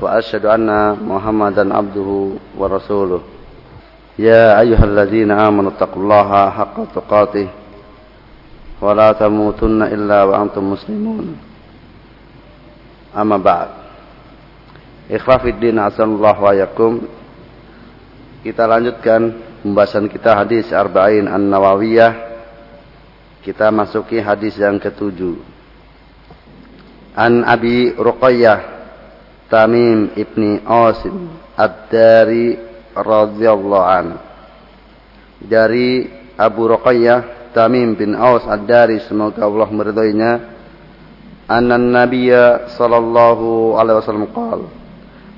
وأشهد أن محمدا عبده ورسوله يا أيها الذين آمنوا اتقوا الله حق تقاته ولا تموتن إلا وأنتم مسلمون أما بعد إخوة في الدين الله وإياكم kita lanjutkan pembahasan kita hadis Arba'in An-Nawawiyah kita masuki hadis yang ketujuh An Abi Ruqayyah Tamim ibni Asim Ad-Dari radhiyallahu an. Dari Abu Ruqayyah Tamim bin Aus Ad-Dari semoga Allah meridhoinya. Anna Nabiya sallallahu alaihi wasallam qala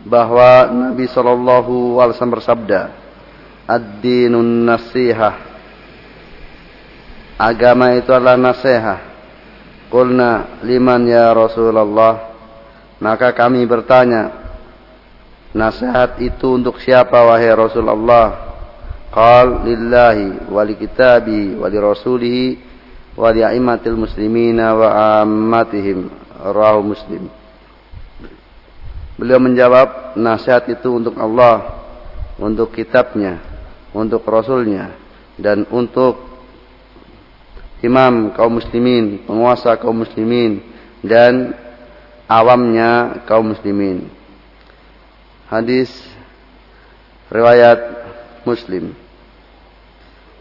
bahwa Nabi sallallahu alaihi wasallam bersabda ad-dinun nasihah. Agama itu adalah nasihat qulna liman ya Rasulullah maka kami bertanya, nasihat itu untuk siapa wahai Rasulullah? Qal lillahi wa li kitabi wa li rasulihi muslimina wa ammatihim. Rahu Muslim. Beliau menjawab, nasihat itu untuk Allah, untuk kitabnya, untuk rasulnya, dan untuk imam kaum muslimin, penguasa kaum muslimin, dan awamnya kaum muslimin. Hadis riwayat Muslim.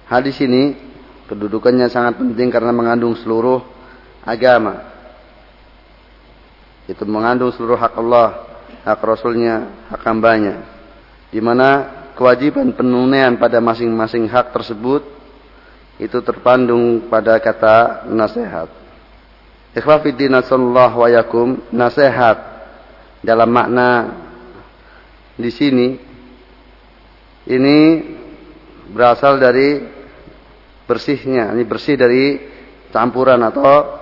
Hadis ini kedudukannya sangat penting karena mengandung seluruh agama. Itu mengandung seluruh hak Allah, hak Rasulnya, hak hambanya. Di mana kewajiban penunaian pada masing-masing hak tersebut itu terpandung pada kata nasihat. Ikhwafiddin sallallahu wa yakum nasihat dalam makna di sini ini berasal dari bersihnya, ini bersih dari campuran atau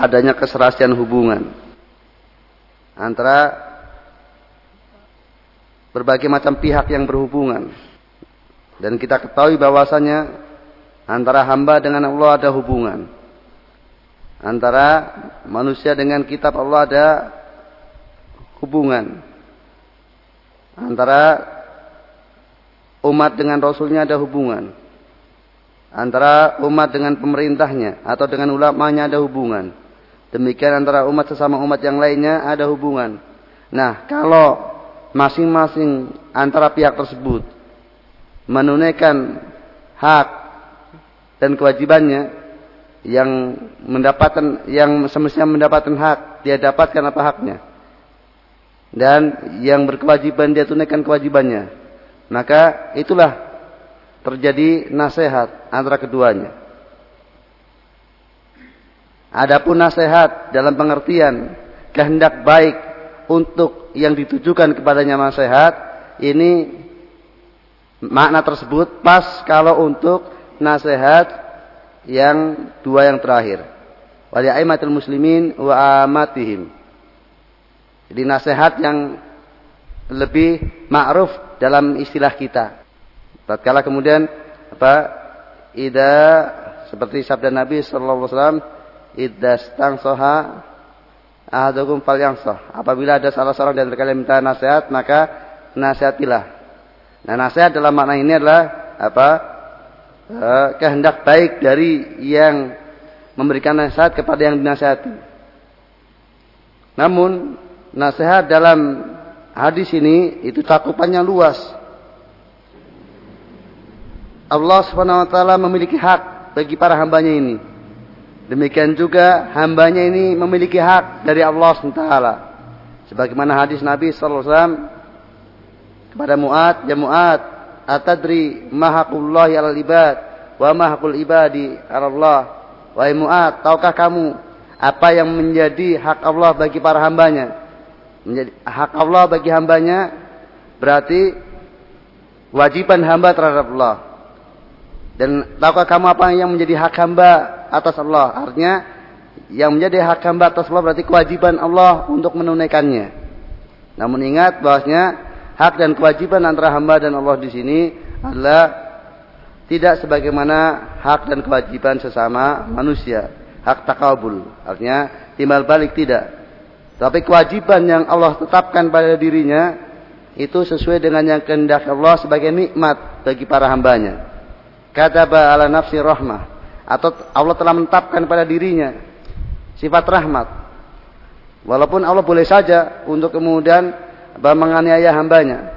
adanya keserasian hubungan antara berbagai macam pihak yang berhubungan. Dan kita ketahui bahwasanya antara hamba dengan Allah ada hubungan antara manusia dengan kitab Allah ada hubungan. Antara umat dengan rasulnya ada hubungan. Antara umat dengan pemerintahnya atau dengan ulamanya ada hubungan. Demikian antara umat sesama umat yang lainnya ada hubungan. Nah kalau masing-masing antara pihak tersebut menunaikan hak dan kewajibannya yang mendapatkan yang semestinya mendapatkan hak dia dapatkan apa haknya. Dan yang berkewajiban dia tunaikan kewajibannya. Maka itulah terjadi nasihat antara keduanya. Adapun nasihat dalam pengertian kehendak baik untuk yang ditujukan kepadanya nasihat ini makna tersebut pas kalau untuk nasihat yang dua yang terakhir. Wali aimatul muslimin wa amatihim. Jadi nasihat yang lebih ma'ruf dalam istilah kita. Tatkala kemudian apa? Ida seperti sabda Nabi sallallahu alaihi wasallam, "Idza stangsaha ahadukum falyansah." Apabila ada salah seorang dari kalian minta nasihat, maka nasihatilah. Nah, nasihat dalam makna ini adalah apa? Eh, kehendak baik dari yang memberikan nasihat kepada yang dinasihati. Namun nasihat dalam hadis ini itu cakupannya luas. Allah Subhanahu wa taala memiliki hak bagi para hambanya ini. Demikian juga hambanya ini memiliki hak dari Allah SWT. Sebagaimana hadis Nabi sallallahu alaihi wasallam kepada Mu'ad, ya Mu'ad, atadri mahaqullahi alal ibad wa mahaqul ibadi Allah Wahai Mu'ad, tahukah kamu apa yang menjadi hak Allah bagi para hambanya? Menjadi hak Allah bagi hambanya berarti wajiban hamba terhadap Allah. Dan tahukah kamu apa yang menjadi hak hamba atas Allah? Artinya yang menjadi hak hamba atas Allah berarti kewajiban Allah untuk menunaikannya. Namun ingat bahwasanya hak dan kewajiban antara hamba dan Allah di sini adalah tidak sebagaimana hak dan kewajiban sesama manusia. Hak takabul. Artinya timbal balik tidak. Tapi kewajiban yang Allah tetapkan pada dirinya itu sesuai dengan yang kehendak Allah sebagai nikmat bagi para hambanya. Kataba ala nafsi rahmah. Atau Allah telah menetapkan pada dirinya sifat rahmat. Walaupun Allah boleh saja untuk kemudian menganiaya hambanya.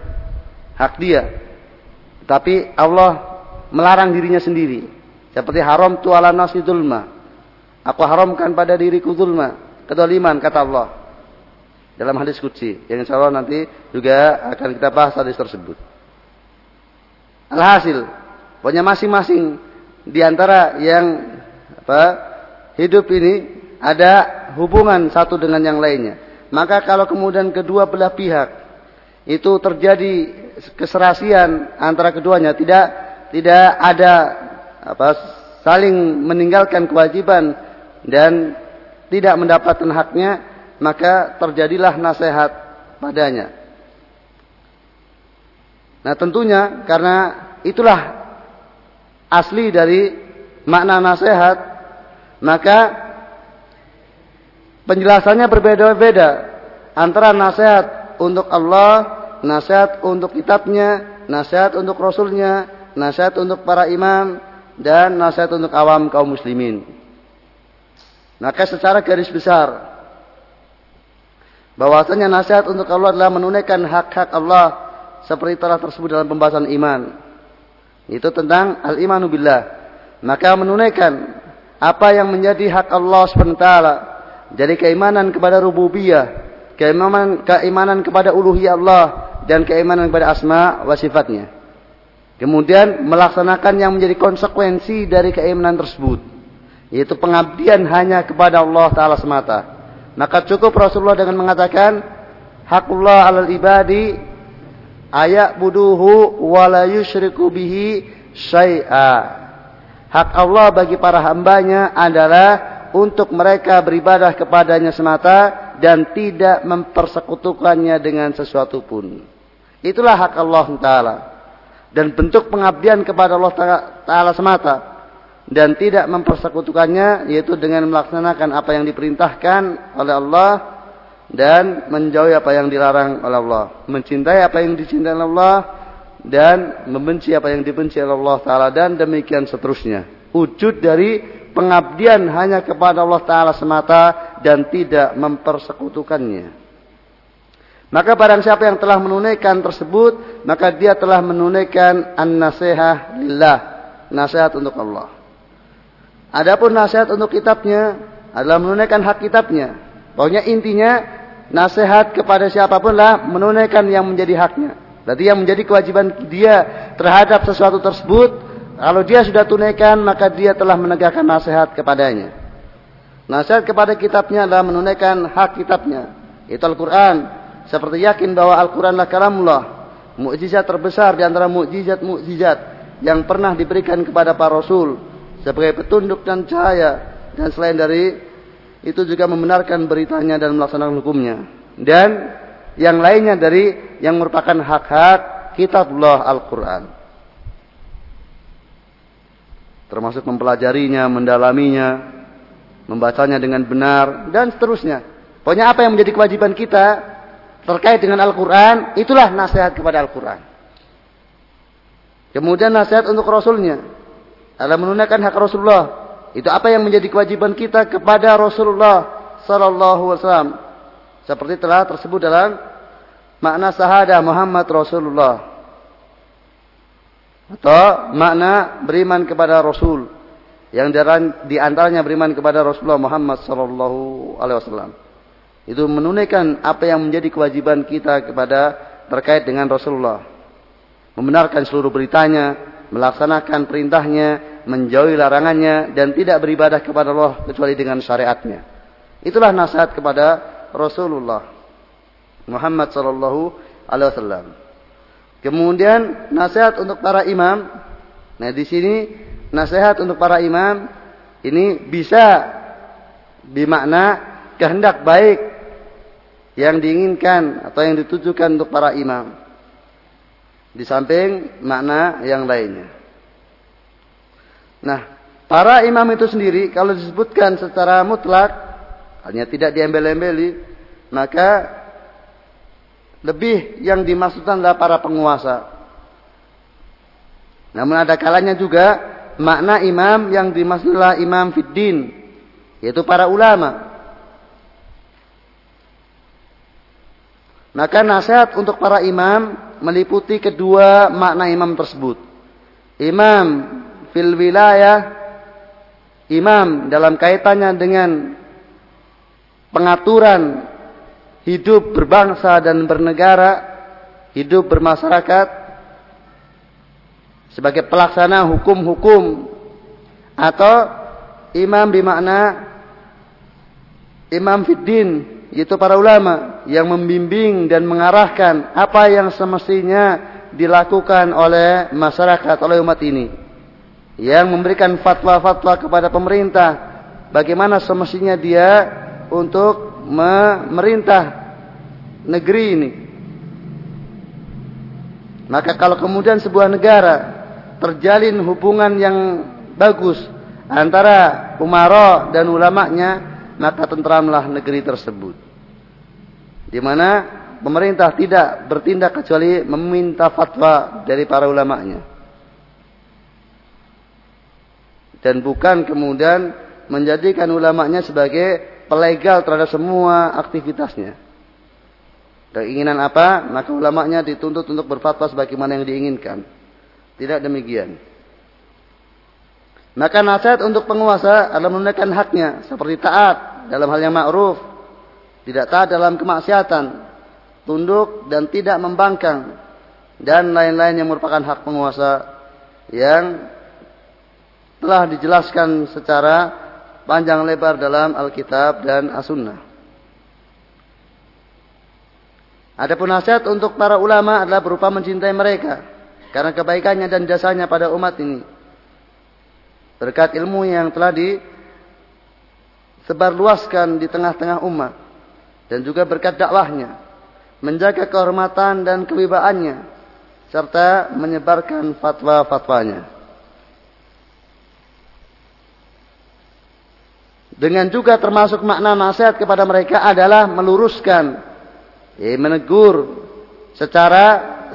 Hak dia. Tapi Allah melarang dirinya sendiri. Seperti haram tu ala nafsi zulma. Aku haramkan pada diriku zulma. Kedoliman kata Allah. Dalam hadis kudsi. Yang insya Allah nanti juga akan kita bahas hadis tersebut. Alhasil. Pokoknya masing-masing di antara yang apa hidup ini ada hubungan satu dengan yang lainnya. Maka kalau kemudian kedua belah pihak itu terjadi keserasian antara keduanya, tidak tidak ada apa saling meninggalkan kewajiban dan tidak mendapatkan haknya, maka terjadilah nasihat padanya. Nah, tentunya karena itulah asli dari makna nasihat, maka penjelasannya berbeda-beda antara nasihat untuk Allah, nasihat untuk kitabnya, nasihat untuk rasulnya, nasihat untuk para imam, dan nasihat untuk awam kaum muslimin. Maka secara garis besar, bahwasanya nasihat untuk Allah adalah menunaikan hak-hak Allah seperti telah tersebut dalam pembahasan iman. Itu tentang al-imanu billah. Maka menunaikan apa yang menjadi hak Allah SWT. Jadi keimanan kepada rububiyah, keimanan keimanan kepada uluhiyah Allah dan keimanan kepada asma wa sifatnya. Kemudian melaksanakan yang menjadi konsekuensi dari keimanan tersebut, yaitu pengabdian hanya kepada Allah taala semata. Maka cukup Rasulullah dengan mengatakan hakullah alal ibadi ayak buduhu wala yushriku bihi syai'a. Hak Allah bagi para hambanya adalah untuk mereka beribadah kepadanya semata dan tidak mempersekutukannya dengan sesuatu pun. Itulah hak Allah Ta'ala. Dan bentuk pengabdian kepada Allah Ta'ala semata. Dan tidak mempersekutukannya yaitu dengan melaksanakan apa yang diperintahkan oleh Allah dan menjauhi apa yang dilarang oleh Allah, mencintai apa yang dicintai oleh Allah dan membenci apa yang dibenci oleh Allah taala dan demikian seterusnya. Wujud dari pengabdian hanya kepada Allah taala semata dan tidak mempersekutukannya. Maka barang siapa yang telah menunaikan tersebut, maka dia telah menunaikan an-nasihah lillah, nasihat untuk Allah. Adapun nasihat untuk kitabnya adalah menunaikan hak kitabnya. Pokoknya intinya nasihat kepada siapa pun lah menunaikan yang menjadi haknya. Berarti yang menjadi kewajiban dia terhadap sesuatu tersebut, kalau dia sudah tunaikan maka dia telah menegakkan nasihat kepadanya. Nasihat kepada kitabnya adalah menunaikan hak kitabnya. Itu Al-Quran. Seperti yakin bahwa Al-Quranlah kalamullah. Mukjizat terbesar di antara mukjizat-mukjizat yang pernah diberikan kepada para rasul sebagai petunjuk dan cahaya dan selain dari itu juga membenarkan beritanya dan melaksanakan hukumnya. Dan yang lainnya dari yang merupakan hak-hak kitabullah Al-Quran. Termasuk mempelajarinya, mendalaminya, membacanya dengan benar, dan seterusnya. Pokoknya apa yang menjadi kewajiban kita terkait dengan Al-Quran, itulah nasihat kepada Al-Quran. Kemudian nasihat untuk Rasulnya. Adalah menunaikan hak Rasulullah itu apa yang menjadi kewajiban kita kepada Rasulullah sallallahu alaihi wasallam. Seperti telah tersebut dalam makna sahada Muhammad Rasulullah. Atau makna beriman kepada Rasul yang di antaranya beriman kepada Rasulullah Muhammad sallallahu alaihi wasallam. Itu menunaikan apa yang menjadi kewajiban kita kepada terkait dengan Rasulullah. Membenarkan seluruh beritanya, melaksanakan perintahnya, menjauhi larangannya dan tidak beribadah kepada Allah kecuali dengan syariatnya. Itulah nasihat kepada Rasulullah Muhammad sallallahu alaihi wasallam. Kemudian nasihat untuk para imam. Nah, di sini nasihat untuk para imam ini bisa bermakna kehendak baik yang diinginkan atau yang ditujukan untuk para imam. Di samping makna yang lainnya. Nah, para imam itu sendiri kalau disebutkan secara mutlak hanya tidak diembel-embeli, maka lebih yang dimaksudkan adalah para penguasa. Namun ada kalanya juga makna imam yang dimaksud adalah imam fiddin, yaitu para ulama. Maka nasihat untuk para imam meliputi kedua makna imam tersebut. Imam fil wilayah, imam dalam kaitannya dengan pengaturan hidup berbangsa dan bernegara, hidup bermasyarakat sebagai pelaksana hukum-hukum atau imam bermakna imam fiddin yaitu para ulama yang membimbing dan mengarahkan apa yang semestinya dilakukan oleh masyarakat oleh umat ini. Yang memberikan fatwa-fatwa kepada pemerintah bagaimana semestinya dia untuk memerintah negeri ini. Maka kalau kemudian sebuah negara terjalin hubungan yang bagus antara umaro dan ulamanya, maka tentramlah negeri tersebut. Di mana pemerintah tidak bertindak kecuali meminta fatwa dari para ulamanya. Dan bukan kemudian menjadikan ulamanya sebagai pelegal terhadap semua aktivitasnya. Keinginan apa, maka ulamanya dituntut untuk berfatwa sebagaimana yang diinginkan. Tidak demikian. Maka nasihat untuk penguasa adalah menunaikan haknya seperti taat dalam hal yang ma'ruf, tidak taat dalam kemaksiatan, tunduk dan tidak membangkang dan lain-lain yang merupakan hak penguasa yang telah dijelaskan secara panjang lebar dalam Alkitab dan As-Sunnah. Adapun nasihat untuk para ulama adalah berupa mencintai mereka karena kebaikannya dan jasanya pada umat ini. Berkat ilmu yang telah disebarluaskan di tengah-tengah umat dan juga berkat dakwahnya, menjaga kehormatan dan kewibawaannya serta menyebarkan fatwa-fatwanya. Dengan juga termasuk makna nasihat kepada mereka adalah meluruskan, ya, menegur secara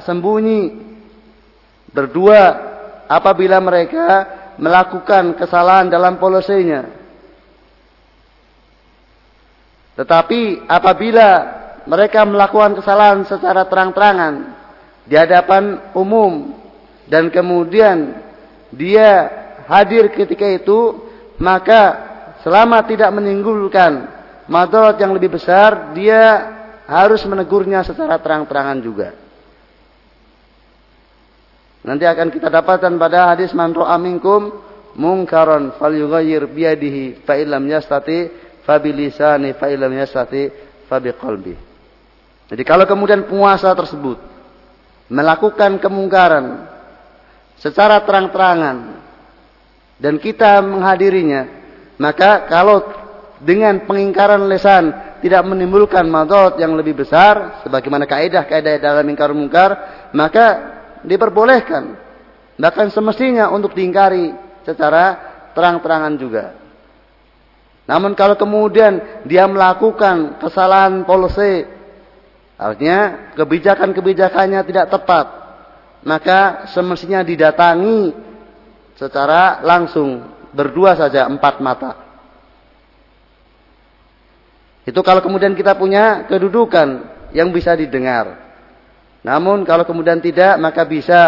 sembunyi berdua apabila mereka melakukan kesalahan dalam polisinya. Tetapi apabila mereka melakukan kesalahan secara terang-terangan di hadapan umum dan kemudian dia hadir ketika itu, maka selama tidak menimbulkan madarat yang lebih besar, dia harus menegurnya secara terang-terangan juga. Nanti akan kita dapatkan pada hadis man ra'a minkum munkaran falyughayyir biyadihi fa illam yastati fa bilisani fa illam yastati fa biqalbi. Jadi kalau kemudian penguasa tersebut melakukan kemungkaran secara terang-terangan dan kita menghadirinya maka kalau dengan pengingkaran lesan tidak menimbulkan madot yang lebih besar, sebagaimana kaidah-kaidah dalam ingkar mungkar, maka diperbolehkan. Bahkan semestinya untuk diingkari secara terang-terangan juga. Namun kalau kemudian dia melakukan kesalahan polisi, artinya kebijakan-kebijakannya tidak tepat, maka semestinya didatangi secara langsung berdua saja empat mata. Itu kalau kemudian kita punya kedudukan yang bisa didengar. Namun kalau kemudian tidak maka bisa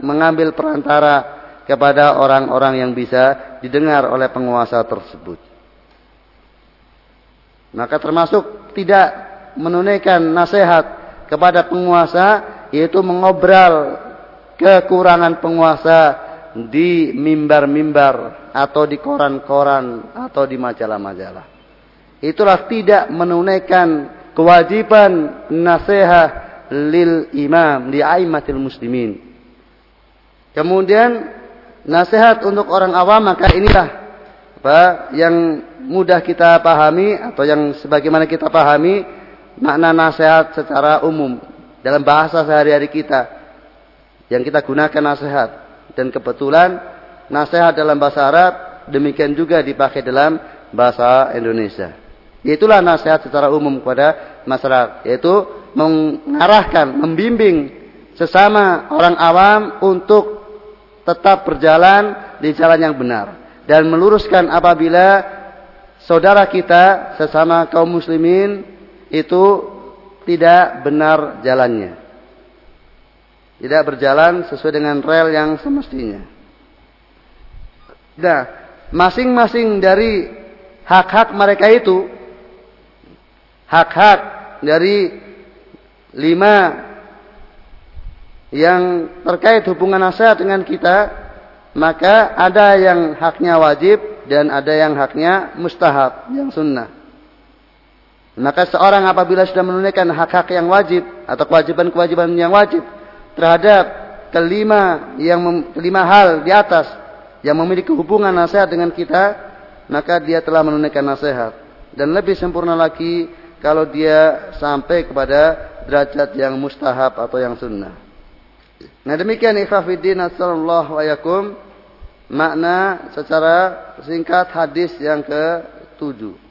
mengambil perantara kepada orang-orang yang bisa didengar oleh penguasa tersebut. Maka termasuk tidak menunaikan nasihat kepada penguasa yaitu mengobral kekurangan penguasa di mimbar-mimbar atau di koran-koran atau di majalah-majalah. Itulah tidak menunaikan kewajiban nasihat lil imam li aimatil muslimin. Kemudian nasihat untuk orang awam maka inilah apa yang mudah kita pahami atau yang sebagaimana kita pahami makna nasihat secara umum dalam bahasa sehari-hari kita yang kita gunakan nasihat dan kebetulan nasihat dalam bahasa Arab demikian juga dipakai dalam bahasa Indonesia. Itulah nasihat secara umum kepada masyarakat, yaitu mengarahkan, membimbing sesama orang awam untuk tetap berjalan di jalan yang benar dan meluruskan apabila saudara kita sesama kaum muslimin itu tidak benar jalannya. Tidak berjalan sesuai dengan rel yang semestinya. Nah, masing-masing dari hak-hak mereka itu hak-hak dari lima yang terkait hubungan nasihat dengan kita, maka ada yang haknya wajib dan ada yang haknya mustahab, yang sunnah. Maka seorang apabila sudah menunaikan hak-hak yang wajib atau kewajiban-kewajiban yang wajib terhadap kelima yang kelima hal di atas yang memiliki hubungan nasihat dengan kita, maka dia telah menunaikan nasihat. Dan lebih sempurna lagi kalau dia sampai kepada derajat yang mustahab atau yang sunnah. Nah demikian ikhwafiddin sallallahu wa yakum makna secara singkat hadis yang ke-7.